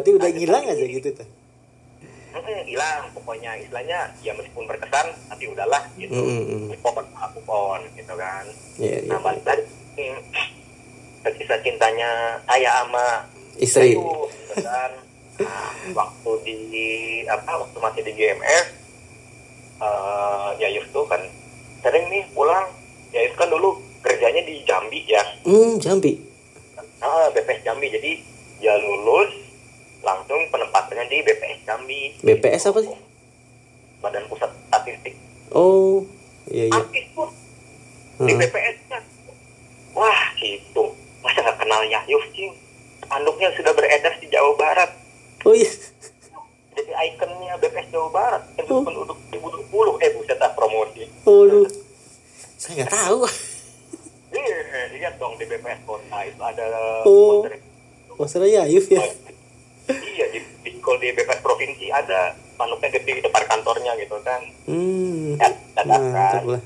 berarti udah ngilang aja gitu tuh hilang pokoknya. Istilahnya ya meskipun berkesan tapi udahlah gitu. Mm-mm. move on move on gitu kan. Iya, iya. nah balik lagi kisah cintanya saya sama Istri. Yayuf, gitu kan. Nah, waktu di apa waktu masih di GMS eh Yayuf tuh kan sering nih pulang. Yayuf kan dulu kerjanya di Jambi ya. Hmm, Jambi. ah BPS Jambi. Jadi dia lulus langsung penempatannya di BPS Jambi BPS apa sih? Badan Pusat Statistik Oh, iya iya. artis pun di Heeh. BPS nya wah gitu masa nggak kenal Yayuf sih anduknya sudah beredar di Jawa Barat Oh iya. jadi ikonnya BPS Jawa Barat yang Oh. penduduk 2020 eh buset ah promosi Oh, lu. Saya nggak tahu. Iya, lihat dong di BPS kota itu ada Oh. poster. Yayuf ya. iya di, di kalau di BPS provinsi ada manuknya gede di depan kantornya gitu kan Hmm. ya Mantap dadakan lah.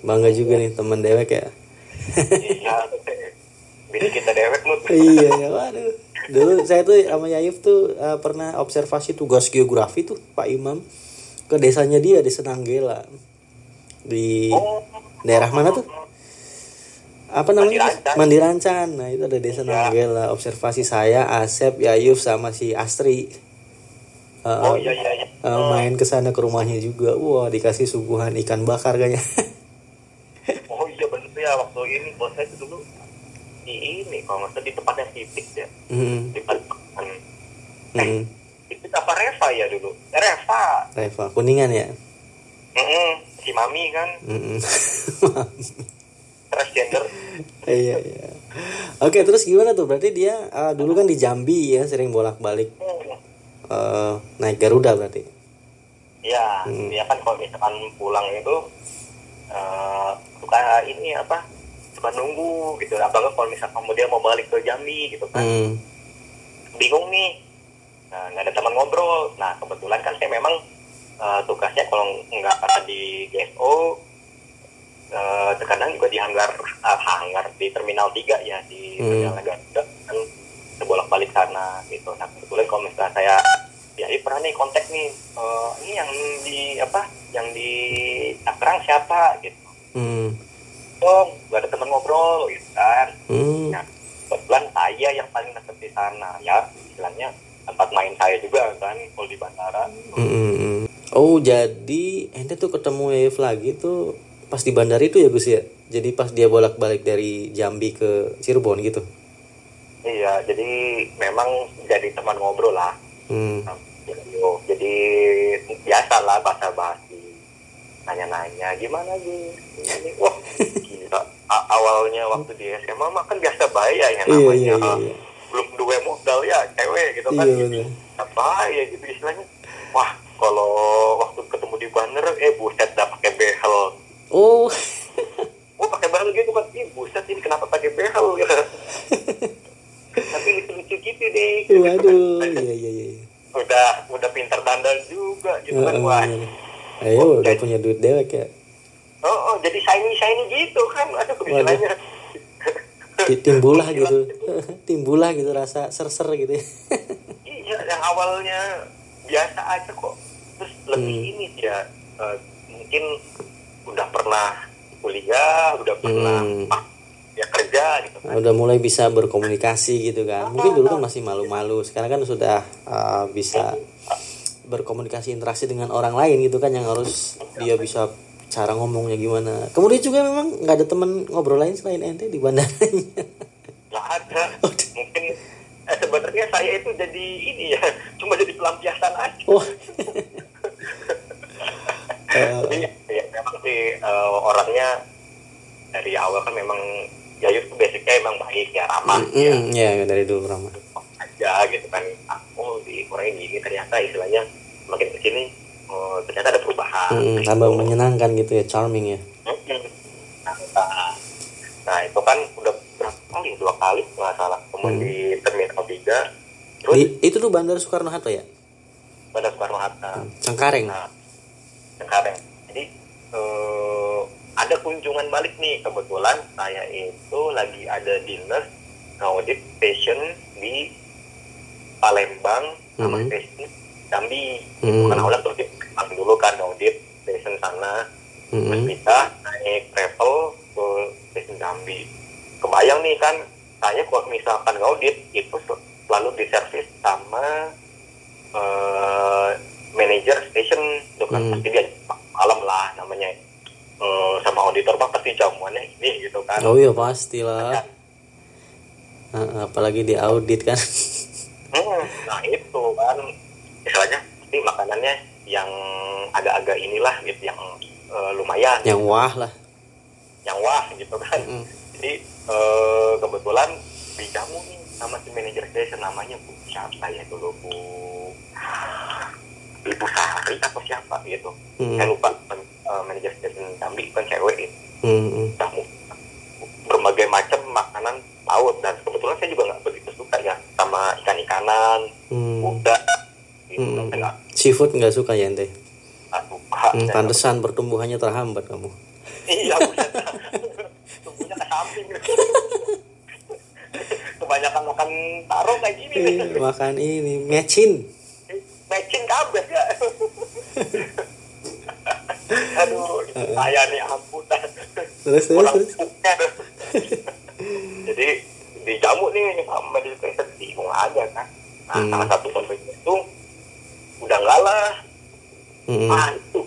Bangga juga nih teman dewek ya. iya bini kita dewek mut iya ya, waduh. Dulu saya tuh sama Yayuf tuh eh, pernah observasi tugas geografi tuh Pak Imam ke desanya dia di Senanggela. Di oh daerah mana tuh? Apa namanya? Mandirancan. Mandirancan. Nah, itu ada desa Iya. Nanggela. Observasi saya, Asep, Yayuf sama si Astri. Eh, oh iya iya iya eh, main ke sana ke rumahnya juga. Wah, dikasih suguhan ikan bakar kayaknya. oh iya bener ya waktu ini bos saya dulu di ini kalau nggak salah di tempatnya Sipik ya Hmm, di Balikpapan hmm. itu apa Reva ya dulu Eh, Reva Reva, kuningan ya. Mm-mm, si Mami kan Hmm. Transgender iya, iya. Oke, terus gimana tuh? Berarti dia eh, dulu kan di Jambi ya, sering bolak-balik Hmm. eh, naik Garuda berarti. ya Hmm. dia kan kalau misalkan pulang itu eh, suka ini apa suka nunggu gitu apalagi kalau misalkan dia mau balik ke Jambi gitu kan Hmm. bingung nih nah, nggak ada teman ngobrol nah kebetulan kan saya memang eh, tugasnya kalau nggak ada di GSO eh, terkadang juga di hanggar ah, hanggar di terminal 3 ya di Hmm. terminal Garuda kan sebolak balik sana gitu nah kebetulan kalau misalnya saya ya ini pernah nih kontak nih eh, ini yang di apa yang di Tangerang siapa gitu Hmm. oh nggak ada teman ngobrol gitu kan Hmm. Nah, kebetulan saya yang paling dekat di sana ya istilahnya tempat main saya juga kan kalau di bandara Mm-mm. Oh jadi ente tuh ketemu Yayuf lagi tuh pas di bandara itu ya Gus ya? Jadi pas dia bolak-balik dari Jambi ke Cirebon gitu? iya jadi memang jadi teman ngobrol lah Hmm. jadi biasa lah bahasa basi nanya-nanya gimana sih ini wah gila awalnya waktu di SMA mah kan biasa bayar ya Iya, namanya iya, iya, iya. belum dua modal ya cewek gitu kan Iya, apa ya gitu istilahnya wah kalau waktu ketemu di bandara eh buset dah pakai behel Oh, oh pakai behel gitu kan ih buset ini kenapa pakai behel ya tapi lucu-lucu gitu deh gitu waduh, iya iya iya. udah udah pinter dandal juga gitu kan wah Ayo udah punya duit dewek ya. oh, oh jadi shiny shiny gitu kan istilahnya Ti- Timbulah gitu, timbulah gitu rasa ser-ser gitu. ya. iya yang awalnya biasa aja kok terus lebih Hmm. ini dia eh, mungkin udah pernah kuliah udah pernah Hmm. ah, ya kerja gitu kan Udah mulai bisa berkomunikasi gitu kan. Mungkin dulu kan masih malu-malu, sekarang kan sudah uh, bisa berkomunikasi interaksi dengan orang lain gitu kan yang harus dia bisa cara ngomongnya gimana. Kemudian juga memang nggak ada temen ngobrol lain selain ente di bandaranya. nggak ada mungkin eh, sebenarnya saya itu jadi ini ya cuma jadi pelampiasan aja Oh. sih eh, orangnya dari awal kan memang Yayus tuh basicnya emang baik ya ramah mm, ya dari dulu ramah. aja gitu kan aku di Korea ini ternyata istilahnya makin ke sini oh, ternyata ada perubahan Mm, tambah menyenangkan gitu ya, charming ya. Mm-mm. nah, nah itu kan udah berapa kali dua kali nggak salah kemudian Hmm. di terminal tiga terus Di, itu tuh Bandar Soekarno Hatta ya? pada Soekarno Hatta Cengkareng. nah sekarang eh, ada kunjungan balik nih kebetulan saya itu lagi ada dinas audit passion di Palembang sama Mhm. stasiun Jambi Mhm. karena udah tuh di Palembang dulu kan audit stasiun sana terus Mm-mm. kita naik travel ke stasiun Jambi kebayang nih kan saya kalau misalkan ngaudit itu sel- selalu diservis sama eh, manajer station itu kan Hmm. pasti dia malam lah namanya Eh, sama auditor mah pasti jamuannya ini gitu kan Oh iya pastilah. Ah, apalagi di audit kan. Hmm, nah itu kan istilahnya pasti makanannya yang agak-agak inilah gitu yang eh, lumayan Yang wah lah. yang wah gitu kan Mm. jadi eh, kebetulan dijamu nih sama si manajer station namanya Bu siapa ya dulu Bu Ibu Sari atau siapa gitu Mm. saya lupa eh, manajer station Jambi kan cewek gitu Mm-mm. jamu berbagai macam makanan laut dan kebetulan saya juga nggak begitu suka ya sama ikan-ikanan Mm. udang gitu Mm. saya nggak Seafood nggak suka ya ente? nggak suka Hmm, Saya pantesan pertumbuhannya terhambat kamu. Iya. Tumbuhnya ke samping. Kebanyakan makan taro kayak gini. Eh, Makan ini mecin. Aduh, saya nih ampun. Terus terus terus. Jadi dijamu nih sama di stesen bingung aja kan. Nah, Hmm. salah satu pemimpin itu udah enggak lah. Mm-mm. Ah, itu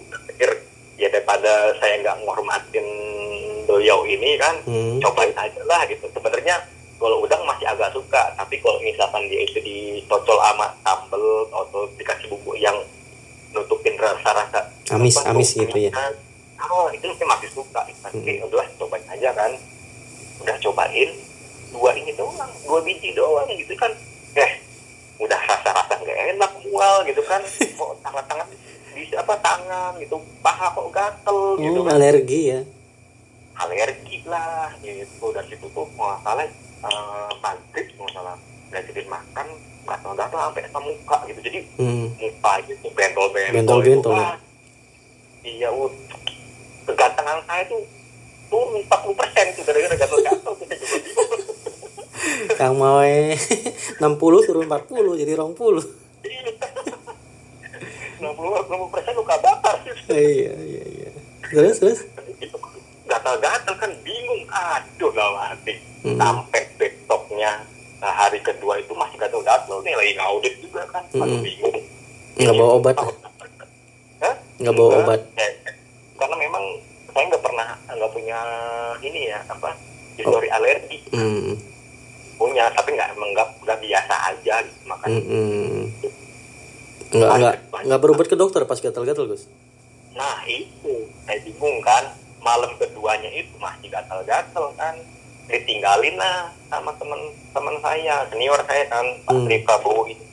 ya daripada saya nggak menghormatin beliau ini kan, Hmm. cobain aja lah gitu sebenarnya kalau udang masih agak suka tapi kalau misalkan dia itu dicocol sama sambel atau dikasih bumbu yang nutupin rasa-rasa Amis- apa, amis gitu ya? kan, oh itu saya masih suka tapi Hmm. udah cobain aja kan udah cobain dua ini doang dua biji doang gitu kan eh udah rasa-rasa nggak enak mual gitu kan kok tangan-tangan bisa apa tangan gitu paha kok gatel gitu Oh, kan alergi ya. alergi lah gitu dan situ tuh nggak salah eh, maghrib nggak salah ngajarin makan gatal-gatal sampai ke muka gitu jadi Hmm. muka gitu bentol-bentol Bentol-bentol, itu, ya? ah. Iya ud kegantengan saya tuh turun 40 persen tuh gara-gara gatal-gatal kita juga bingung Kang Mawe 60 turun 40 jadi 20. 60 persen luka bakar Iya iya iya. Terus terus. gitu gatal-gatal kan bingung aduh gak mati Hmm. sampai besoknya nah, hari kedua itu masih gatal-gatal nih lagi ngaudit juga kan aduh Hmm. bingung Nggak bawa obat ya? Nggak bawa obat. Ya, karena memang saya nggak pernah nggak punya ini ya apa histori alergi Hmm. punya tapi nggak nggak biasa aja gitu makan Hmm. hmm. Nggak nggak nggak berobat ke dokter pas gatal-gatal Gus. nah itu saya bingung kan malam keduanya itu masih gatal-gatal kan ditinggalin lah sama teman-teman saya senior saya kan Pak. Tri Prabowo itu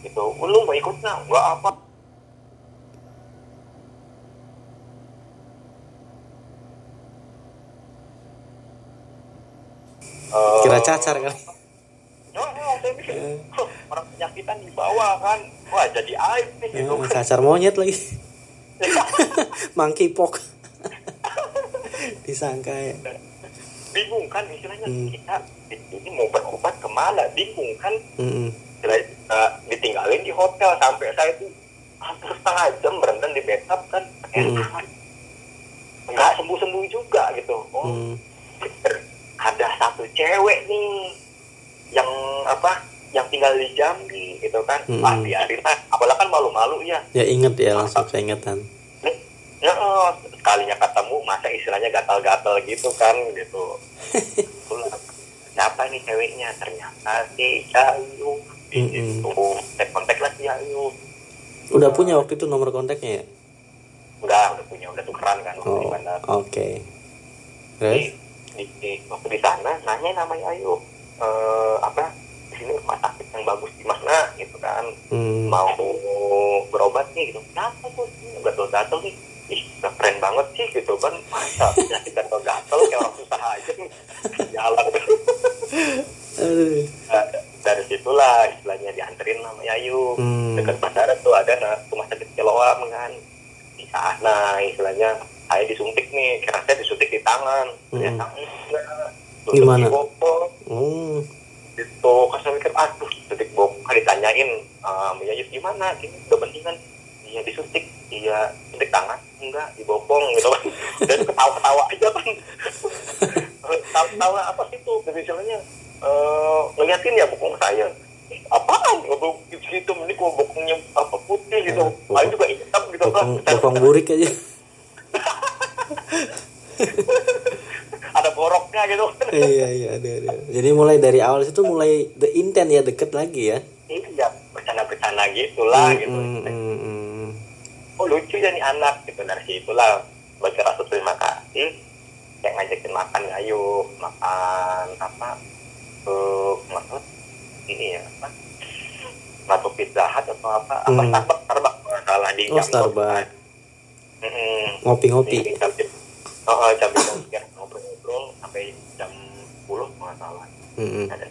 itu lu mau ikut nggak nggak apa Eh, Kira cacar kali. Ya, ya, saya mikir, "Huh, orang penyakitan di bawah kan, wah jadi aib nih gitu kan. cacar monyet lagi. Monkeypox. Disangka ya. bingung kan istilahnya Hmm. kita ini mau berobat ke mana bingung kan Hmm. Eh, ditinggalin di hotel sampai saya tuh hampir setengah jam berendam di backup kan Hmm. nggak sembuh sembuh juga gitu oh Hmm. Ada satu cewek nih yang apa yang tinggal di Jambi gitu kan Hmm. ah biarin lah apalagi kan malu-malu ya Ya inget ya langsung keingetan. ya oh, sekalinya ketemu masa istilahnya gatal-gatal gitu kan gitu siapa nih ceweknya ternyata si Ayu Mm-mm. itu kontak kontak lah si Ayu Udah punya waktu itu nomor kontaknya ya? enggak udah punya udah tukeran kan Oh, oke. Terus? Di, di, waktu di sana nanya namanya Ayu eh, apa di sini rumah sakit yang bagus di mana? Gitu kan. Hmm. mau berobat nih gitu. Kenapa tuh? Gatel-gatel nih. Ih keren banget sih gitu kan. Masa penyakit gatel-gatel kayak orang susah aja nih. Jalan. Nah, dari situlah istilahnya dianterin sama Yayu Hmm. dekat bandara tuh ada nah, rumah sakit Keloam kan di sana istilahnya saya disuntik nih kira saya disuntik di tangan. Hmm. ternyata enggak Gimana? di Oh. itu kan saya mikir aduh detik bokah ditanyain um, ya gimana? Gini udah mendingan. Iya disuntik. Iya suntik tangan. Enggak dibopong gitu. Kan dan ketawa-ketawa aja kan ketawa-ketawa apa sih itu? Misalnya eh ngeliatin ya bokong saya. "Eh, apaan? Ngobong gitu ini kok bokongnya apa putih gitu. Eh, Lain juga hitam gitu kan bokong bokong burik aja ada boroknya gitu. Iya iya ada ada. Jadi mulai dari awal situ mulai the intent ya deket lagi ya? Iya bercanda-bercanda gitulah gitu. Hmm, hmm, hmm. oh lucu ya nih anak gitu. Dari situlah bagi rasa terima kasih. Yang ngajakin makan ayo makan apa eh maksud ini ya apa Matu pizza hut atau apa apa Hmm. Starbucks Starbucks. Salah di Oh, Starbucks. Ngopi-ngopi. Di jam oh, oh, jam jam ngobrol-ngobrol sampai jam 10 nggak salah. Hmm, hmm. ada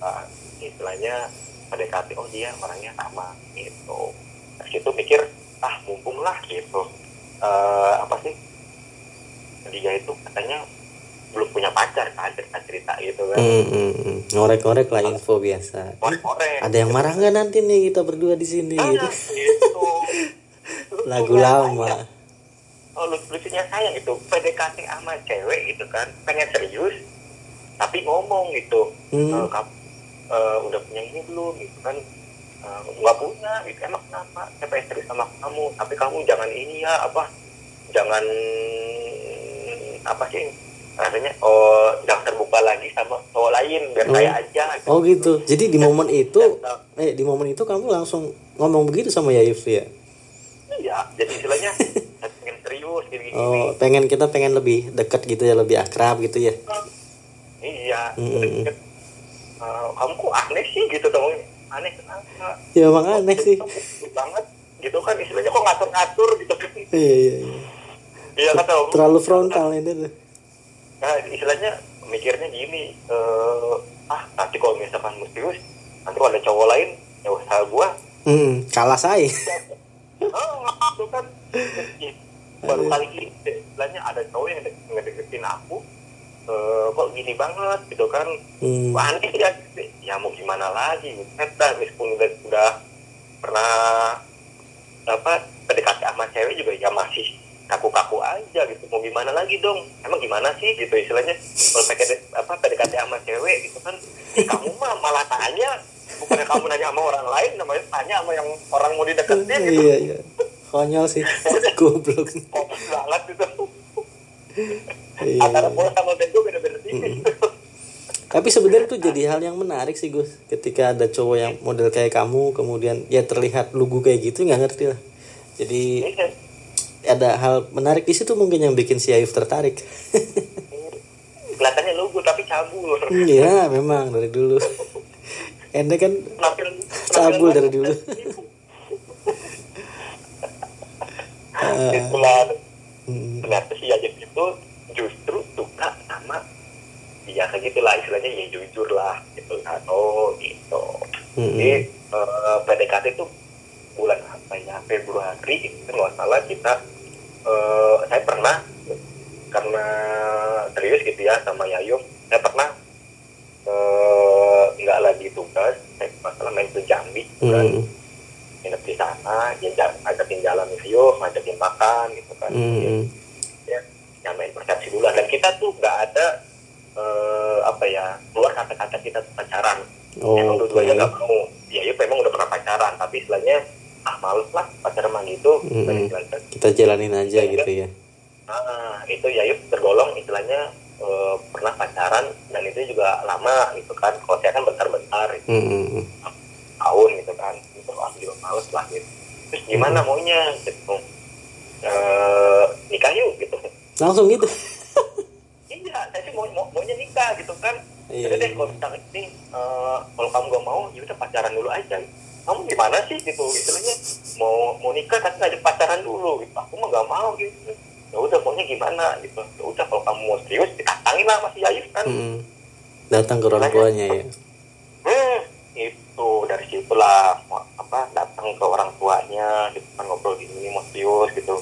uh, istilahnya PDKT oh dia orangnya sama gitu. Dari situ mikir ah mumpung lah gitu. Eh, apa sih? Dia itu katanya belum punya pacar kan cerita cerita gitu kan. Hmm, hmm, hmm. ngorek-ngorek lah info biasa. Korek ada yang marah nggak nanti nih kita berdua di sini ah, gitu? gitu. Lagu lama. oh lucunya sayang itu PDKT sama cewek gitu kan. Pengen serius tapi ngomong gitu. Hmm. Eh, kamu eh, udah punya ini belum? gitu kan. Eh, nggak punya gitu emang kenapa? Saya pengen serius sama kamu tapi kamu jangan ini ya apa jangan apa sih rasanya oh jangan terbuka lagi sama cowok lain biar Oh. saya aja oh gitu. Jadi di momen itu eh di momen itu kamu langsung ngomong begitu sama Yayuf ya? Iya jadi istilahnya serius gini gini oh pengen kita pengen lebih dekat gitu ya lebih akrab gitu ya? Iya Mm-mm. deket. Eh, kamu kok aneh sih gitu dong aneh kenapa? Ya emang aneh sih. Gitu banget gitu kan istilahnya kok ngatur-ngatur gitu. Kan iya iya iya. Iya kata om. Terlalu frontal ini tuh. Nah istilahnya mikirnya gini eh ah nanti kalau misalkan serius nanti kalau ada cowok lain ya usaha gua. Hmm, kalah saya. Oh itu kan baru kali ini istilahnya ada cowok yang dek- ngedeketin aku eh kok gini banget? Gitu kan. Hmm. Wah, aneh ya ya mau gimana lagi? Kita meskipun udah, udah pernah apa PDKT sama cewek juga ya masih kaku-kaku aja gitu. Mau gimana lagi dong? Emang gimana sih gitu istilahnya? Kalau PDKT apa PDKT sama cewek gitu kan. "Ih, kamu mah malah tanya. Bukannya kamu nanya sama orang lain namanya tanya sama yang orang mau dideketin gitu. iya iya konyol sih. Goblok. Fokus banget gitu iya. antara bola sama bego beda-beda tipis tapi sebenarnya tuh jadi hal yang menarik sih Gus. Ketika ada cowok yang model kayak kamu kemudian ya terlihat lugu kayak gitu nggak ngerti lah. Jadi Iya. ada hal menarik di situ mungkin yang bikin si Ayuf tertarik. Kelihatannya lugu tapi cabul. Iya memang dari dulu. Ente kan cabul dari dulu Ah, itulah ternyata si Yajin itu justru suka sama ya kayak gitulah istilahnya ya jujur lah gitu kan oh gitu. Hmm, jadi eh, PDKT itu bulan apa ya Februari itu nggak salah kita eh, saya pernah karena serius gitu ya sama Yayu saya pernah eh, nggak lagi tugas saya masalah main ke Jambi kan. Hmm, nginep di sana dia ja- ngajakin jalan Yayu ngajakin makan gitu kan. Hmm, ya nyamain persepsi dulu dan kita tuh nggak ada eh, apa ya keluar kata-kata kita pacaran. Emang oke. dua-duanya nggak mau. Ya ya memang udah pernah pacaran tapi istilahnya ah males lah pacaran mah gitu. Istilahnya. kita jalanin aja gitu ya. Nah itu ya yuk tergolong istilahnya eh, pernah pacaran dan itu juga lama gitu kan. Kalau saya kan bentar-bentar gitu, hmm, hmm, tahun gitu kan. Itu ah juga males lah gitu terus gimana maunya gitu. Eh nikah yuk gitu. Langsung gitu? Iya saya sih mau, mau maunya nikah gitu kan. Iya, Jadi deh iya. kalau misalnya ini eh, kalau kamu gak mau ya udah pacaran dulu aja. Kamu gimana sih gitu? Istilahnya mau mau nikah tapi ngajak pacaran dulu gitu. Aku mah gak mau gitu. Ya udah maunya gimana gitu. Ya udah kalau kamu mau serius ditantangin lah masih Yayus kan. Hmm. datang ke orang tuanya ya. hmm, itu dari situlah apa datang ke orang tuanya gitu kan ngobrol gini mau serius gitu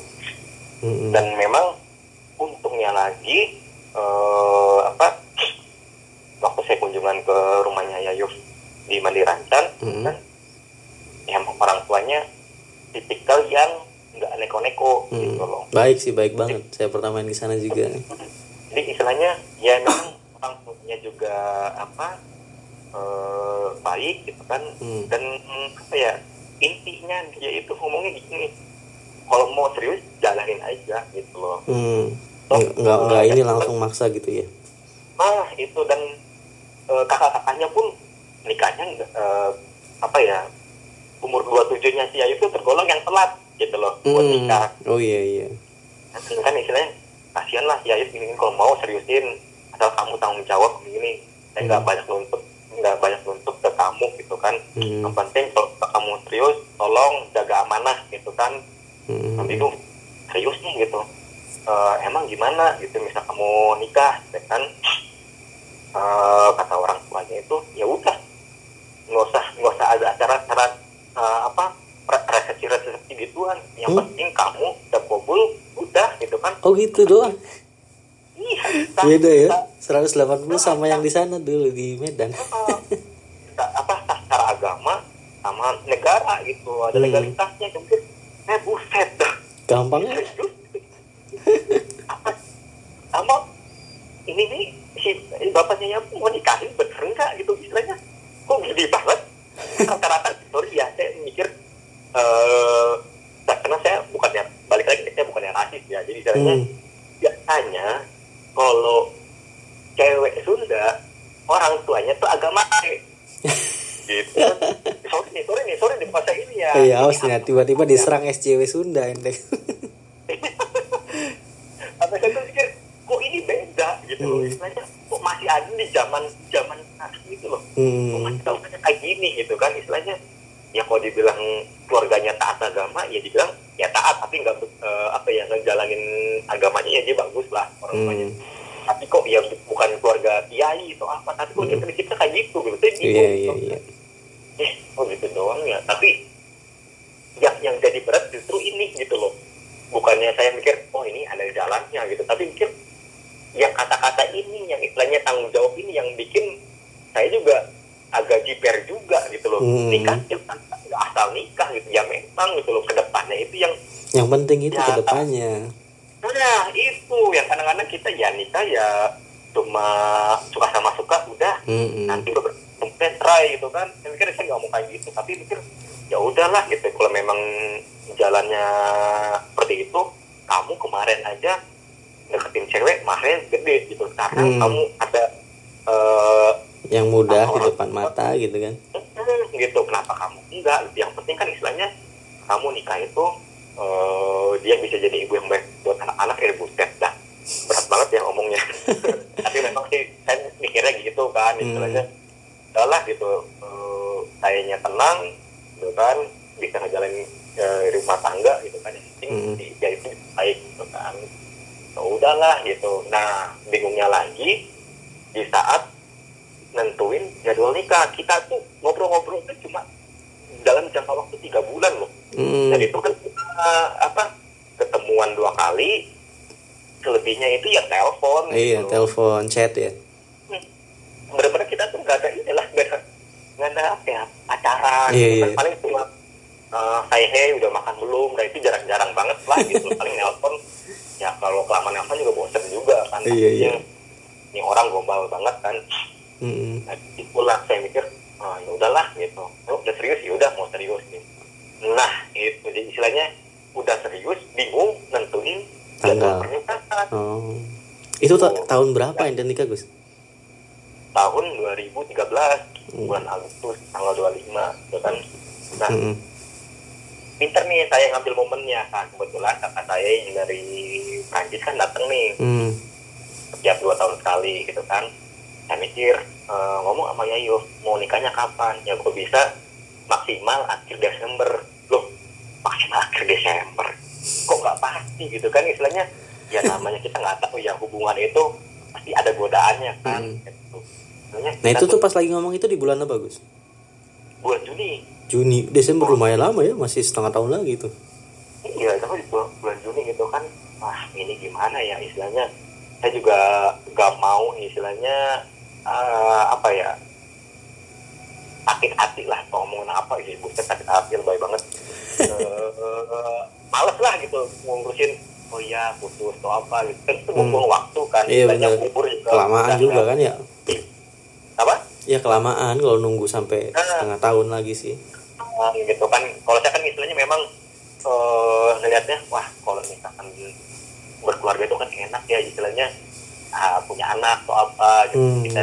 Hmm, dan memang untungnya lagi eh, apa waktu saya kunjungan ke rumahnya Yayu Mandi Rancan Mm-mm. kan emang orang tuanya tipikal yang nggak neko-neko Hmm. gitu loh Baik sih, baik banget. Saya pernah main di sana juga. jadi istilahnya ya memang orang tuanya juga apa eh, baik gitu kan Hmm. dan apa ya intinya dia itu ngomongnya gini kalau mau serius jalanin aja gitu loh Hmm. Nggak, nggak, nggak ini langsung maksa gitu ya. ah itu dan eh, kakak-kakaknya pun nikahnya eh, apa ya umur 27 nya si Ayu itu tergolong yang telat gitu loh buat Hmm. nikah Oh iya iya. kan istilahnya kasihan lah si Ayu ini kalau mau seriusin asal kamu tanggung jawab begini saya nggak Hmm. banyak nuntut nggak banyak nuntut ke kamu gitu kan Hmm. yang penting kalau kamu serius tolong jaga amanah gitu kan Hmm. nanti itu serius nih gitu Eh, emang gimana gitu misal kamu nikah ya kan Eh, kata orang tuanya itu ya udah nggak usah nggak usah ada acara-acara eh, apa re- resepsi resepsi gituan yang Hmm. penting kamu udah kabul udah gitu kan Oh gitu doang. iya Beda ya. tak- 180 sama yang di sana dulu di Medan. eh, tak- apa tak secara agama sama negara gitu ada Hmm. legalitasnya mungkin eh buset dah Gampang ya? apa sama ini nih si bapaknya yang mau nikahin bener enggak gitu istilahnya kok gede banget rata-rata sorry ya saya mikir eh karena saya bukannya balik lagi saya bukannya rasis ya jadi istilahnya Hmm. biasanya kalau cewek Sunda orang tuanya tuh agama gitu sorry nih sorry nih sorry nih bahasa ini ya Iya, tiba-tiba diserang SJW Sunda ente. apa saya pikir kok ini beda gitu loh Hmm. istilahnya kok masih ada di zaman zaman gitu loh kok Hmm. masih tahu kayak gini gitu kan istilahnya ya kalau dibilang keluarganya taat agama ya dibilang ya taat tapi nggak eh, apa ya ngejalanin agamanya ya dia bagus lah orang tuanya Hmm. tapi kok ya bu- bukan keluarga kiai atau apa tapi kok dia prinsipnya kayak gitu gitu saya bingung Iya gitu. iya iya. eh oh gitu doang ya tapi yang yang jadi berat justru ini gitu loh bukannya saya mikir oh ini ada jalannya gitu tapi mikir yang kata-kata ini yang istilahnya tanggung jawab ini yang bikin saya juga agak jiper juga gitu loh Hmm. nikah ya kan asal nikah gitu ya memang gitu loh ke depannya itu yang Yang penting itu Ya. ke depannya. nah itu yang kadang-kadang kita ya nikah ya cuma suka sama suka udah Hmm. nanti udah mungkin try gitu kan saya mikir saya nggak mau kayak gitu tapi mikir ya udahlah gitu kalau memang jalannya seperti itu kamu kemarin aja deketin cewek kemarin gede gitu sekarang Hmm. kamu ada eh Yang mudah di depan mata gitu kan. "Hmm," gitu kenapa kamu enggak yang penting kan istilahnya kamu nikah itu eh dia bisa jadi ibu yang baik buat anak-anak ya buset dah berat banget ya ngomongnya tapi memang sih saya mikirnya gitu kan Hmm. istilahnya udahlah gitu eh, sayanya tenang kan bisa ngejalanin eh, rumah tangga gitu kan yang penting Hmm. di- dia itu baik gitu kan ya udahlah gitu nah bingungnya lagi di saat nentuin jadwal nikah kita tuh ngobrol-ngobrol tuh cuma dalam jangka waktu tiga bulan loh Hmm. dan itu kan eh, apa ketemuan dua kali selebihnya itu ya telepon Iya, gitu. telepon, chat ya. benar-benar kita tuh nggak ada inilah nggak ada nggak ada apa ya pacaran Iya, gitu iya. paling cuma eh, say hey udah makan belum nah itu jarang-jarang banget lah gitu paling nelpon ya kalau kelamaan nelpon juga bosen juga kan Iya, iya. Ini- orang gombal banget kan Hmm. nah itulah saya mikir ah ya udahlah gitu oh, udah serius ya udah mau serius gitu nah itu jadi istilahnya udah serius bingung nentuin Tanggal. pernikahan Oh. Itu ta- tahun berapa ente nikah, Gus? tahun 2013 Hmm. Bulan Agustus tanggal 25 gitu kan. Nah Hmm. pinter nih saya ngambil momennya kan. Kebetulan kakak saya yang dari Prancis kan dateng nih. Hmm. setiap dua tahun sekali gitu kan. Saya mikir eh, ngomong sama Yayu mau nikahnya kapan? Ya kok bisa maksimal akhir Desember. Loh maksimal akhir Desember? Kok nggak pasti gitu kan istilahnya? Ya namanya kita nggak tahu ya hubungan itu pasti ada godaannya kan. Hmm. gitu. Nah, itu tuh pas lagi ngomong itu di bulan apa, Gus? bulan Juni. Juni, Desember lumayan lama ya, masih setengah tahun lagi tuh. iya itu kan di bulan, Juni gitu kan wah ini gimana ya istilahnya? Saya juga gak mau istilahnya eh, apa ya sakit hati lah ngomongin apa sih buset sakit hati lebay banget. Eh, males lah gitu ngurusin oh iya putus atau apa gitu. Kan itu buang waktu kan Iya Banyak kubur juga. Kelamaan juga nggak- kan ya. apa Ya kelamaan kalau nunggu sampai Ah. setengah tahun lagi sih. Ah, gitu kan kalau saya kan istilahnya memang eh ngelihatnya wah kalau misalkan berkeluarga itu kan enak ya istilahnya ah, punya anak atau apa gitu Hmm. kita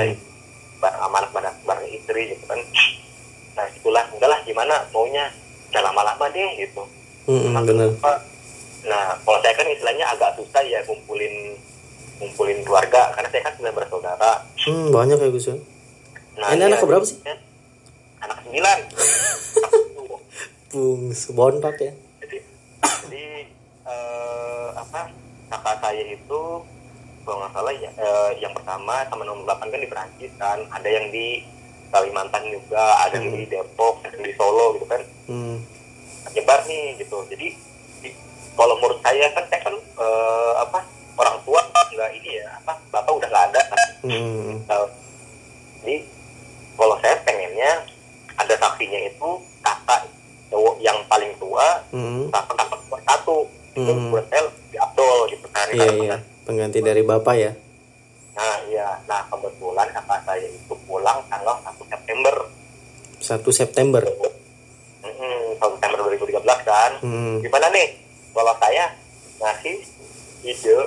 bareng sama anak bareng, bareng istri gitu kan nah itulah udahlah gimana maunya jangan lama-lama deh gitu Hmm, bener. apa? nah kalau saya kan istilahnya agak susah ya kumpulin kumpulin keluarga karena saya kan sembilan bersaudara Hmm, banyak ya Gus. Nah Ini anak keberapa sih? anak sembilan Bung sebontot ya. jadi jadi eh, apa kakak saya itu kalau nggak salah ya eh, yang pertama sama nomor 8 kan di Perancis kan ada yang di Kalimantan juga ada yang di Depok ada yang di Solo gitu kan Hmm. nyebar nih gitu jadi di- kalau menurut saya kan saya kan eh, apa orang tua nggak ini ya apa bapak udah nggak ada kan Hmm. Jadi kalau saya pengennya ada saksinya itu kakak cowok yang paling tua Hmm. kakak kakak nomor satu itu Hmm. menurut saya lebih abdol gitu kan Iya iya. Pengganti dari bapak ya. nah iya nah kebetulan kakak saya itu pulang tanggal 1 September 1 September. Mm-mm, 1 September 2013 kan Hmm. gimana nih kalau saya ngasih ide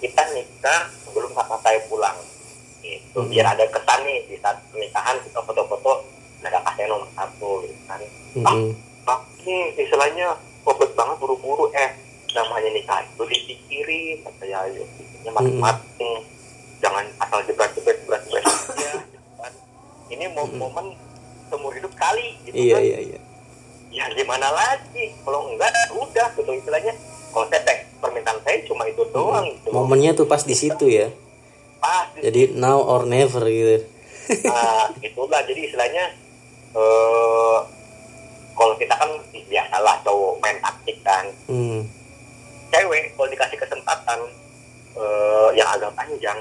kita nikah sebelum kakak saya pulang itu Hmm. biar ada kesan nih di saat pernikahan kita foto-foto kakak saya nomor satu gitu kan Hmm. ah ini istilahnya obat banget buru-buru eh namanya nikah itu dipikirin kata ya ayo pikirnya mateng-mateng jangan asal jebret-jebret jebret-jebret gitu kan. ini mo- momen seumur hidup kali gitu Iya kan iya iya. ya gimana lagi kalau enggak udah gitu istilahnya kalau saya permintaan saya cuma itu doang gitu. Momennya tuh pas di situ ya. Jadi now or never gitu. nah itulah jadi istilahnya eh kalau kita kan biasalah cowok main taktik kan Hmm. cewek kalau dikasih kesempatan eh, yang agak panjang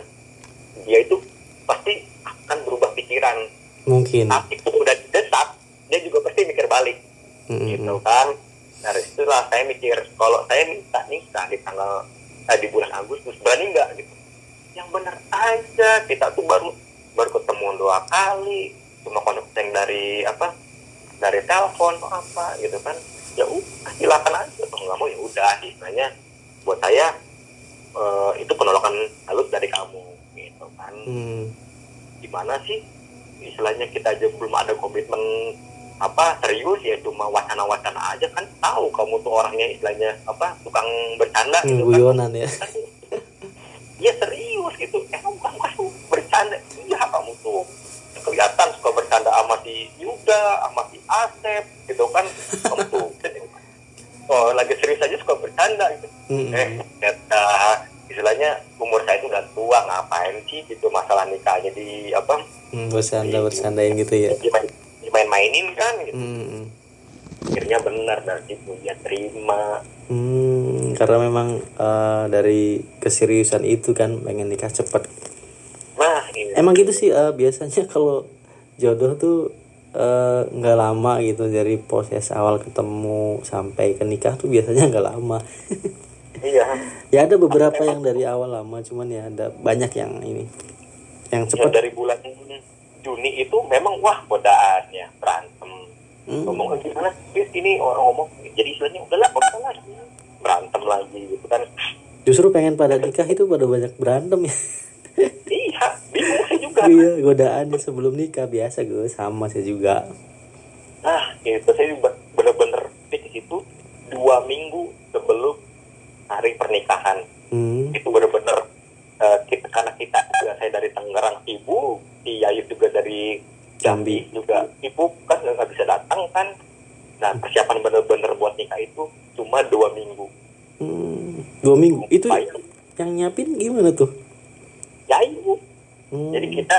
dia itu pasti akan berubah pikiran Mungkin. tapi kalau udah didesak dia juga pasti mikir balik Hmm. gitu kan dari situlah saya mikir kalau saya minta nikah di tanggal eh, di bulan Agustus berani nggak gitu yang benar aja. Kita tuh baru baru ketemu dua kali. Cuma konten dari apa dari telepon apa gitu kan. Ya udah silakan aja. Kalau nggak mau ya udah. Istilahnya buat saya eh, itu penolakan halus dari kamu gitu kan. Hmm. gimana sih? Istilahnya kita aja belum ada komitmen apa serius ya cuma wacana-wacana aja kan. Tahu kamu tuh orangnya istilahnya apa tukang bercanda Hmm, gitu kan. guyonan ya. ya serius gitu emang bukan kamu bercanda iya kamu tuh kelihatan suka bercanda sama si Yuda sama si Asep gitu kan tuh oh lagi serius aja suka bercanda gitu Hmm. eh ternyata istilahnya umur saya itu udah tua ngapain sih gitu masalah nikah jadi apa Hmm, bersanda bersandain gitu ya. dimain, dimain-mainin kan gitu. Hmm. akhirnya benar dari situ dia terima Hmm, karena memang eh, dari keseriusan itu kan pengen nikah cepet. nah ini Emang gitu sih eh, biasanya kalau jodoh tuh eh, nggak lama gitu dari proses awal ketemu sampai ke nikah tuh biasanya nggak lama. iya ya ada beberapa yang dari awal lama cuman ya ada banyak yang ini yang ya, cepet. dari bulan Juni itu memang wah godaannya berantem Hmm. ngomong "Eh, gimana ini orang ngomong jadi istilahnya udahlah udah lagi berantem lagi gitu kan Justru pengen pada nikah itu pada banyak berantem ya. iya bingung saya juga iya godaannya sebelum nikah biasa gue sama saya juga. nah itu saya bener-bener fix itu dua minggu sebelum hari pernikahan Hmm. itu bener-bener eh, kita karena kita juga saya dari Tangerang ibu si Yayu juga dari Jambi juga ibu kan nggak bisa datang kan nah persiapan bener-bener buat nikah itu cuma dua minggu Hmm. Dua minggu itu Baik. yang nyiapin gimana tuh? Yayu Hmm. jadi kita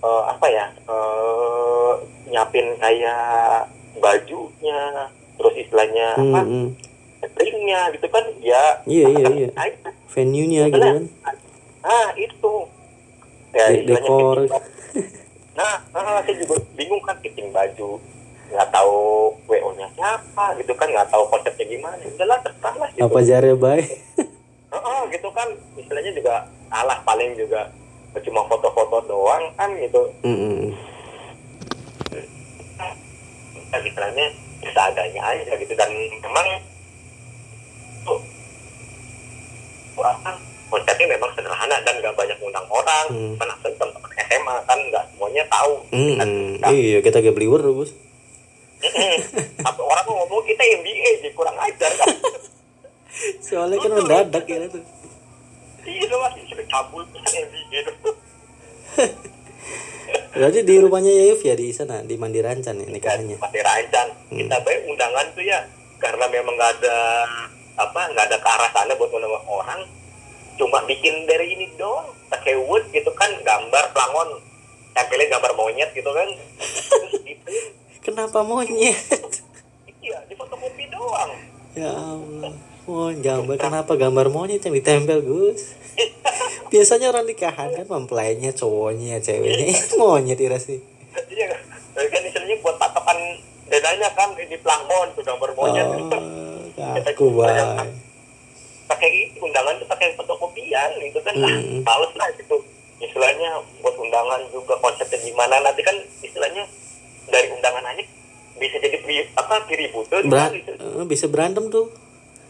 eh, apa ya eh, nyiapin kayak bajunya terus istilahnya Hmm, apa hmm. cateringnya gitu kan ya Iya, iya, iya. aja. venue-nya gitu kan. ah itu ya De- dekor. nah ah, saya juga bingung kan fitting baju nggak tahu wo nya siapa gitu kan nggak tahu konsepnya gimana udahlah terserah lah gitu apa jare baik Heeh, gitu kan istilahnya juga salah paling juga cuma foto-foto doang kan gitu Mm-mm. Nah, istilahnya seadanya aja gitu dan memang tuh apa konsepnya memang sederhana dan nggak banyak undang orang Hmm. kan asli teman SMA kan nggak semuanya tahu kan Mm-mm. Nggak- iya kita gak beli bos. Apa orang ngomong kita MBA sih kurang ajar kan? Soalnya kan mendadak ya tuh. Iya loh masih sudah cabul MBA tuh. Berarti di rumahnya Yayuf ya di sana di Mandirancan ya nikahnya masih rancang Hmm. kita baik undangan tuh ya karena memang nggak ada apa nggak ada ke arah sana buat undang orang. Cuma bikin dari ini doang pakai wood gitu kan gambar pelangon tempelin gambar monyet gitu kan. Terus gitu kenapa monyet? Iya di fotokopi doang. Ya Allah. Oh gambar kenapa gambar monyet yang ditempel Gus? Biasanya orang nikahan kan mempelainya cowoknya ceweknya. Itu monyet ira sih. Iya. Kan istilahnya buat tatapan dananya kan di pelangon tuh gambar monyet. Oh aku baik. pakai undangan tuh pakai fotokopian gitu kan. Hmm. males lah gitu istilahnya buat undangan juga konsepnya gimana. Nanti kan istilahnya dari undangan aja bisa jadi pri, apa keributan Beran kan, gitu. eh, bisa berantem tuh.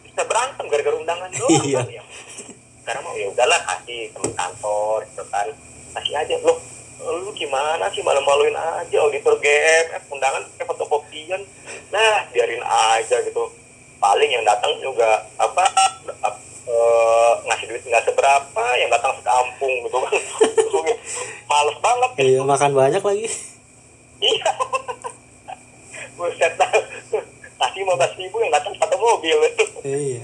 Bisa berantem gara-gara undangan doang. Iya. kan, ya. sekarang mau ya udahlah kasih teman kantor gitu kan. Kasih aja. Loh lu gimana sih? Malu-maluin aja auditor GMF undangan pakai fotokopian. Nah biarin aja gitu. Paling yang datang juga apa eh, ngasih duit nggak seberapa yang datang sekampung gitu kan. Males banget. Iya makan banyak lagi. Iya. Buset. Kasih 15 ribu yang datang satu mobil. Iya.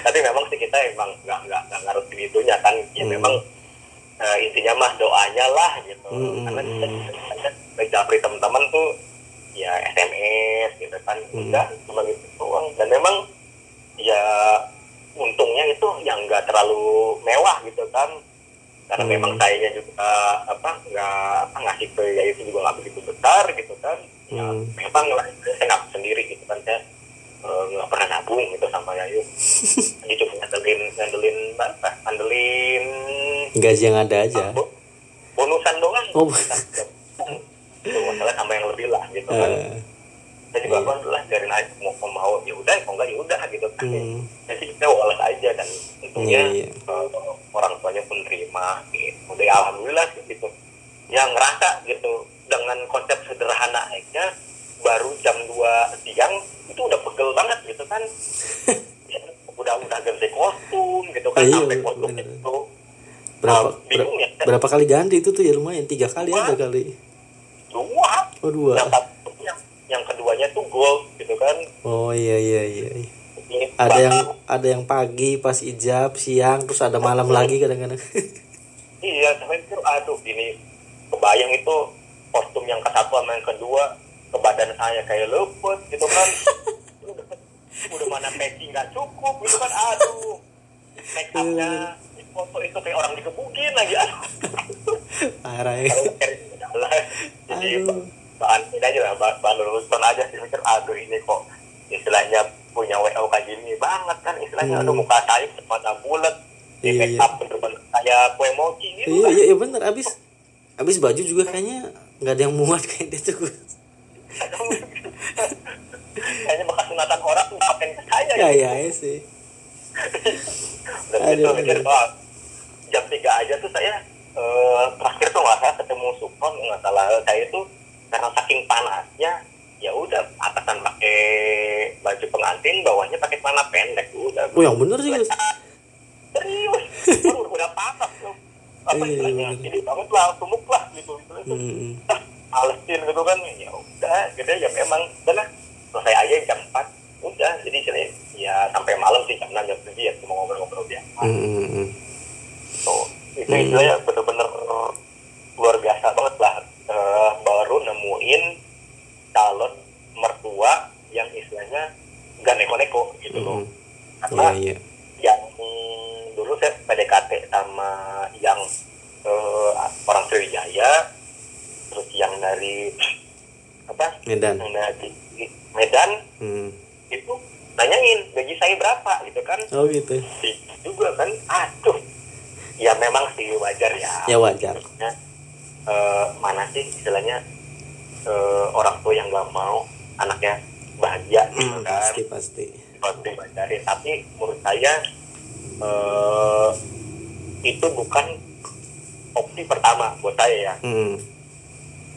Tapi memang sih kita emang nggak nggak nggak ngaruh segitunya kan. Ya Hmm. memang eh, intinya mah doanya lah gitu. Hmm, karena hmm, kita baik japri teman-teman tuh ya SMS gitu kan. Hmm. udah cuma gitu doang. Dan memang ya untungnya itu yang nggak terlalu mewah gitu kan. Karena Hmm. memang saya juga apa nggak ngasih ke ya itu juga nggak begitu besar gitu kan. Ya Hmm. memang lah saya nggak sendiri gitu kan saya eh, nggak pernah nabung gitu sama Yayu. Jadi cuma ngandelin ngandelin apa ngandelin gaji yang ada aja. bo- bonusan doang. Oh. masalah sama yang lebih lah gitu kan. Eh, saya juga kan lah dari naik mau mau mau ya udah kalau enggak ya udah gitu kan. Hmm. jadi kita walas aja dan untungnya Iya, iya. eh, orang tuanya pun terima gitu. Udah ya, alhamdulillah gitu. Yang ngerasa gitu dengan konsep sederhana aja baru jam 2 siang itu udah pegel banget gitu kan. Ya, udah udah ganti kostum gitu kan Iya, sampai kostum bener. itu. Berapa Ah, bingung ya. ber- berapa kali ganti itu tuh ya lumayan. Tiga kali Dua. ada kali. Dua. Oh dua. Satu yang, keduanya tuh gold gitu kan oh iya iya iya iya. Ini ada yang ada yang pagi pas ijab siang terus ada malam lagi kadang-kadang Iya, sampai itu aduh ini kebayang itu kostum yang ke satu sama yang kedua ke badan saya kayak luput gitu kan. udah, udah mana packing nggak cukup gitu kan aduh. Make upnya foto itu kayak orang dikebukin lagi aduh. parah ya. Jadi Aduh. Bahan ini aja lah, bahan, bahan lulusan aja sih mikir aduh ini kok istilahnya punya WO kayak gini banget kan istilahnya Hmm. aduh muka saya mata bulat di Iya, make iya. up bener-bener kayak kue mochi gitu iya lah. iya iya bener abis abis baju juga kayaknya nggak ada yang muat kayak dia tuh kayaknya bekas sunatan orang tuh pakai ke saya ya gitu. ya sih dan Aduh, itu mikir wah, jam 3 aja tuh saya eh, terakhir tuh nggak salah ketemu Supon nggak salah saya itu karena saking panasnya ya udah atasan pakai baju pengantin bawahnya pakai celana pendek udah. Oh yang bener sih Gus. serius? Udah udah panas tuh apa Iya, istilahnya? bener. jadi banget lah sumuk lah gitu gitu. Hmm. ah, malesin gitu kan ya udah gitu ya memang. Udah selesai aja jam 4 udah jadi istilahnya ya sampai malam sih jam 6 jam 7 ya cuma ngobrol-ngobrol biasa. Hmm, hmm, hmm. itu istilahnya bener-bener luar biasa banget nemuin calon mertua yang istilahnya gak neko-neko gitu loh. Hmm. karena iya iya. yang mm, dulu saya PDKT sama yang eh, orang Sriwijaya yang dari apa? Medan. Yang dari Medan hmm. itu nanyain gaji saya berapa gitu kan. Oh gitu. Juga kan aduh. Ya memang sih wajar ya. Ya wajar. Ya, eh, mana sih istilahnya eh, orang tua yang nggak mau anaknya bahagia gitu Hmm, kan. pasti pasti. Pasti wajarin tapi menurut saya eh, itu bukan opsi pertama buat saya ya. Hmm.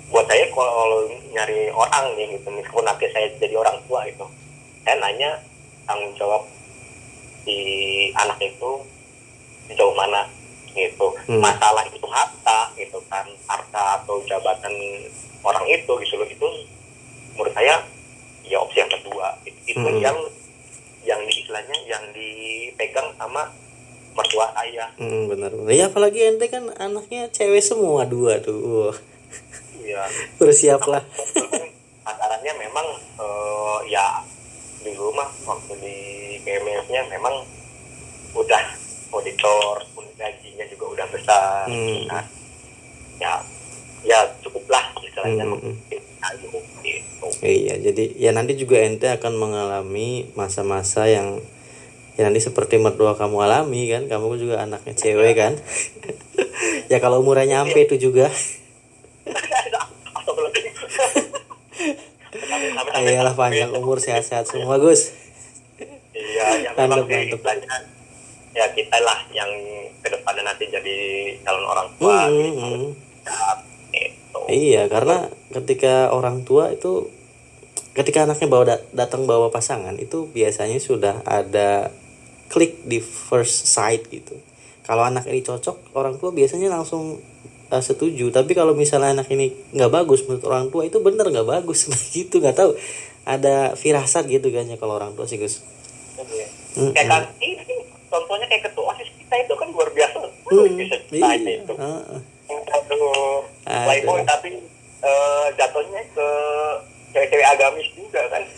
buat saya kalau nyari orang nih gitu meskipun nanti saya jadi orang tua itu saya nanya tanggung jawab si anak itu sejauh mana gitu. Hmm. masalah itu harta gitu kan harta atau jabatan orang itu gitu loh. Itu menurut saya ya opsi yang kedua. Itu, Hmm. yang yang di istilahnya yang dipegang sama mertua saya. Hmm, benar ya apalagi ente kan anaknya cewek semua dua tuh. Wah, ya bersiaplah. Acaranya memang eh, ya di rumah waktu di KMS-nya memang udah pun gajinya juga udah besar. Hmm. Nah, ya ya cukuplah istilahnya Hmm, ayo gitu Iya, jadi ya nanti juga ente akan mengalami masa-masa yang ya nanti seperti mertua kamu alami kan, kamu juga anaknya cewek kan. ya kalau umurnya nyampe itu juga, ayolah panjang umur sehat-sehat semua Gus. Iya, yang memang Mantap, ya kita lah yang ke depannya nanti jadi calon orang tua Hmm, gitu. hmm. Ya. Iya, karena ketika orang tua itu ketika anaknya bawa dat- datang bawa pasangan itu biasanya sudah ada klik di first sight gitu. Kalau anak ini cocok, orang tua biasanya langsung uh, setuju. Tapi kalau misalnya anak ini nggak bagus menurut orang tua itu bener nggak bagus begitu nggak tahu. Ada firasat gitu kan ya kalau orang tua sih Gus. Mm-mm. kayak kan ini contohnya kayak ketua osis kita itu kan luar biasa Hmm, iya. itu Heeh. aduh Aduh. playboy tapi eh, jatuhnya ke cewek-cewek agamis juga kan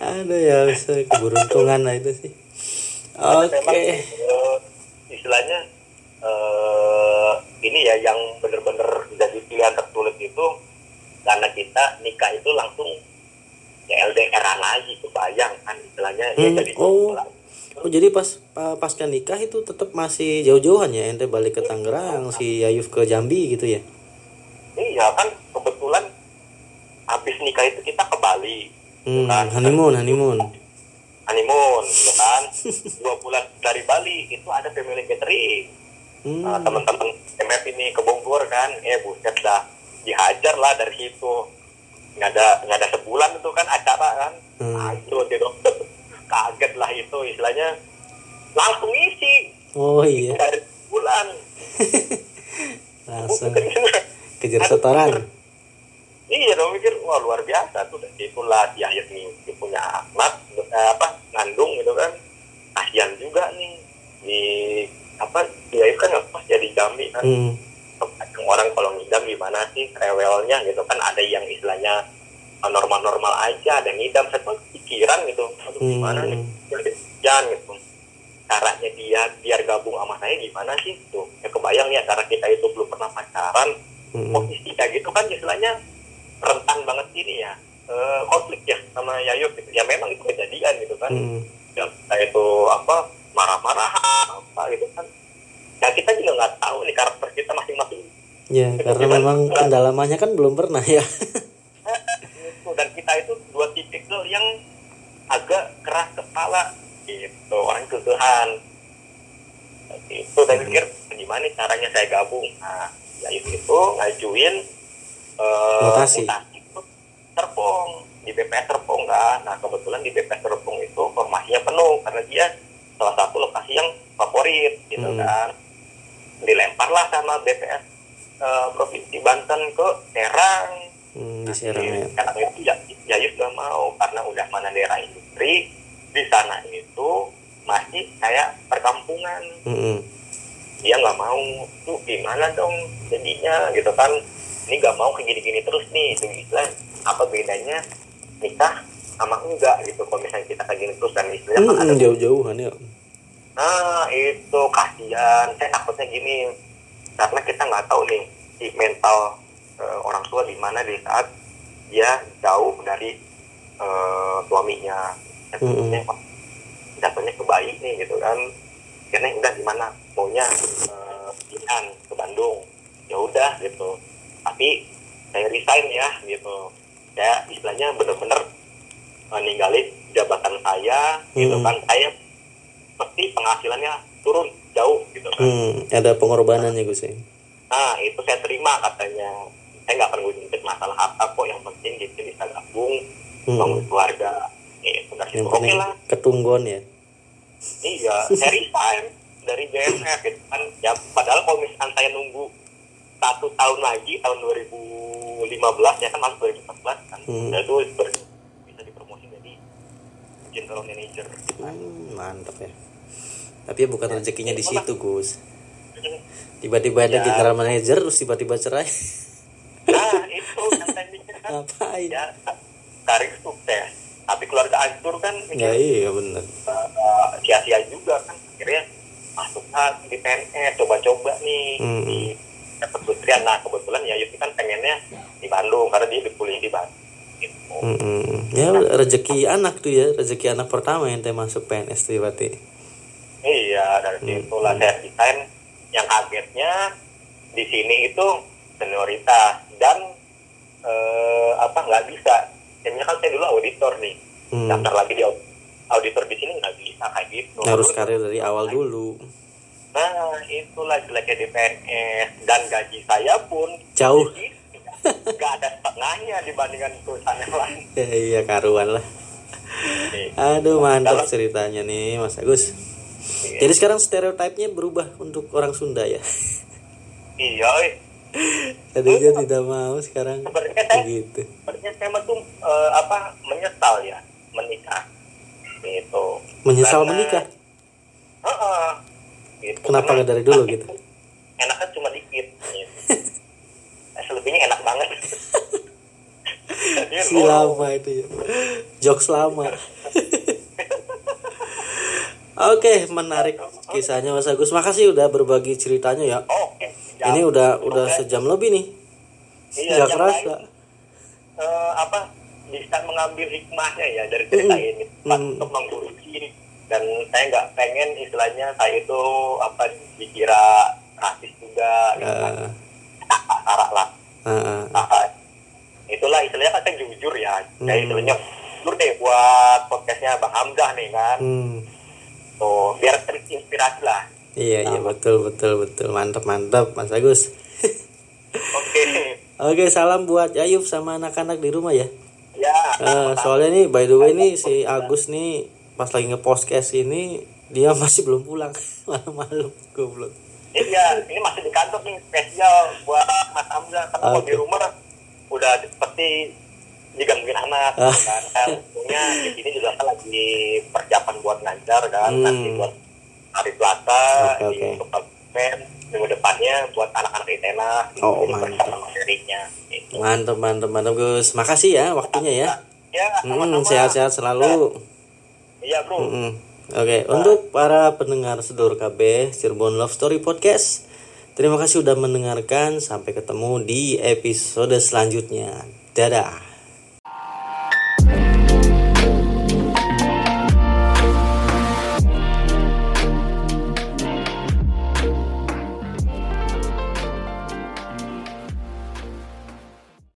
Aduh ya bisa keberuntungan lah itu sih. Oke. memang eh, istilahnya eh, ini ya yang bener-bener jadi pilihan tersulit itu karena kita nikah itu langsung ya LDR lagi kebayang kan istilahnya ya Hmm, jadi oh. Oh jadi pas pa- pasca nikah itu tetap masih jauh-jauhan ya ente balik ke Tangerang si Yayuf ke Jambi gitu ya. iya kan kebetulan habis nikah itu kita ke Bali Hmm, honeymoon, honeymoon. honeymoon gitu kan dua bulan dari Bali itu ada family catering Hmm. Nah, teman-teman MF ini ke Bogor kan eh buset dah dihajar lah dari situ nggak ada nggak ada sebulan itu kan acara kan Hmm. aduh gitu kaget lah itu istilahnya langsung isi Oh iya, dari bulan. Langsung kejar setoran. iya dong mikir wah luar biasa tuh dan itulah di akhir nih dia punya anak eh, apa ngandung gitu kan. Kasihan juga nih di apa dia itu kan pas jadi Jambi kan. Hmm. Orang kalau ngidam gimana sih rewelnya gitu kan ada yang istilahnya normal-normal aja ada ngidam saya tuh pikiran gitu aduh gimana nih? Jangan gitu. Caranya dia biar gabung sama saya gimana sih tuh ya kebayang ya cara kita itu belum pernah pacaran. Hmm. posisi kayak gitu kan istilahnya rentan banget ini ya eh, konflik ya sama Yayuk gitu. Ya memang itu kejadian gitu kan. Hmm. ya kita itu apa marah-marah apa gitu kan. Ya kita juga nggak tahu nih karakter kita masing-masing. Ya karena memang pendalamannya kan belum pernah ya. Dan kita itu dua tipikal yang agak keras kepala gitu. Orang kegehan itu. Saya pikir gimana caranya saya gabung? Nah ya itu, ngajuin eh, Mutasi. itu Serpong di BPS Serpong kan? Nah kebetulan di BPS Serpong itu formasinya penuh karena dia salah satu lokasi yang favorit gitu Hmm. kan? Dilemparlah sama BPS eh, provinsi Banten ke Serang Hmm, di Serang ya. karena itu ya, Yayus gak mau karena udah mana daerah industri di sana itu masih kayak perkampungan Hmm. dia nggak mau tuh gimana dong jadinya gitu kan ini nggak mau kayak gini-gini terus nih itu istilah apa bedanya nikah sama enggak gitu kalau misalnya kita kayak gini terus dan istilahnya kan Hmm, jauh-jauhan ya. Nah itu kasihan. Saya takutnya gini karena kita nggak tahu nih si mental eh, orang tua di mana di saat dia jauh dari eh, suaminya. Jatuhnya jatuhnya ke bayi nih gitu kan. Karena udah gimana maunya pindahan ke Bandung. Ya udah gitu. Tapi saya resign ya gitu. Saya istilahnya bener-bener eh, ninggalin jabatan saya gitu Hmm. kan. Saya pasti penghasilannya turun jauh gitu kan. Hmm, ada pengorbanannya Gus ya. nah itu saya terima katanya nyempit masalah harta kok yang penting gitu bisa gabung Hmm. bangun keluarga dari Yang situ oke penting lah ketunggon ya. iya saya resign dari BMF gitu kan ya padahal kalau misalkan saya nunggu satu tahun lagi tahun 2015 ya kan masuk 2014 kan Hmm. ya itu ber- bisa dipromosi jadi general manager Hmm, mantap ya. Tapi ya bukan rezekinya di situ Gus. Tiba-tiba ada Ya. general manager terus tiba-tiba cerai. Nah itu yang kan Ngapain? ya karir sukses tapi keluarga hancur kan Ya mikir iya bener. uh, sia-sia juga kan akhirnya masuk di PNS coba-coba nih Hmm. di kementerian nah kebetulan ya Yuti kan pengennya di Bandung karena dia udah kuliah di Bandung gitu. Mm-mm. Ya rezeki anak tuh ya, rezeki anak pertama yang teh masuk PNS tuh ya, berarti. iya dari Hmm. situ lah saya desain yang kagetnya di sini itu senioritas dan eh, apa nggak bisa ya misalkan saya dulu auditor nih Hmm. daftar lagi di aud- auditor di sini nggak bisa kayak gitu Harus karir dari awal dulu. Nah, itulah jeleknya di PNS dan gaji saya pun Jauh. nggak ada setengahnya dibandingkan perusahaan yang lain. Ya iya karuan lah. Nih, Aduh mantap ceritanya nih Mas Agus. iya. Jadi sekarang stereotipnya berubah untuk orang Sunda ya. Iya. Tadinya tidak mau sekarang Sebenarnya saya- begitu. sebenarnya saya tuh eh, apa menyesal ya menikah. Gitu. Menyesal Karena- menikah. Heeh. Gitu. Kenapa nggak dari dulu gitu? Enaknya cuma dikit. Gitu. Eh, Selebihnya enak banget. Si lama itu ya. Jokes lama. Oke, menarik kisahnya Mas Agus. Makasih udah berbagi ceritanya ya. Oke. Ini udah udah sejam lebih nih. Iya, yang kerasa. lain, eh, apa bisa mengambil hikmahnya ya dari cerita Mm-mm. ini Mm. untuk mengguruki dan saya nggak pengen istilahnya saya itu apa dikira rasis juga gitu kan Ah, arah lah ah, ah. Nah, itulah istilahnya kan saya jujur ya saya Hmm. istilahnya jujur deh buat podcastnya Bang Hamzah nih kan Hmm. Tuh biar terinspirasi lah Iya iya betul betul betul mantap mantap Mas Agus. oke Oke salam buat Ayub sama anak-anak di rumah ya. ya Eh, soalnya nih by the way nih si Agus nih pas lagi nge-podcast ini dia masih belum pulang malam-malam goblok. Iya, ini masih di kantor nih spesial buat Mas Hamzah. Tapi kalau Oke. di rumah udah seperti digangguin anak, gitu kan. Kan, Untungnya di sini juga kan lagi persiapan buat ngajar kan, Hmm. nanti buat hari Selasa Oke, di men minggu depannya buat anak-anak ITENA Oh, ini mantap. materinya. Gitu. Mantap mantap mantap Gus. Makasih ya waktunya ya. Ya, Hmm, sehat-sehat selalu. Iya, bro. Mm-mm. Oke, untuk para pendengar sedulur KB Cirebon Love Story Podcast, terima kasih sudah mendengarkan. Sampai ketemu di episode selanjutnya. Dadah.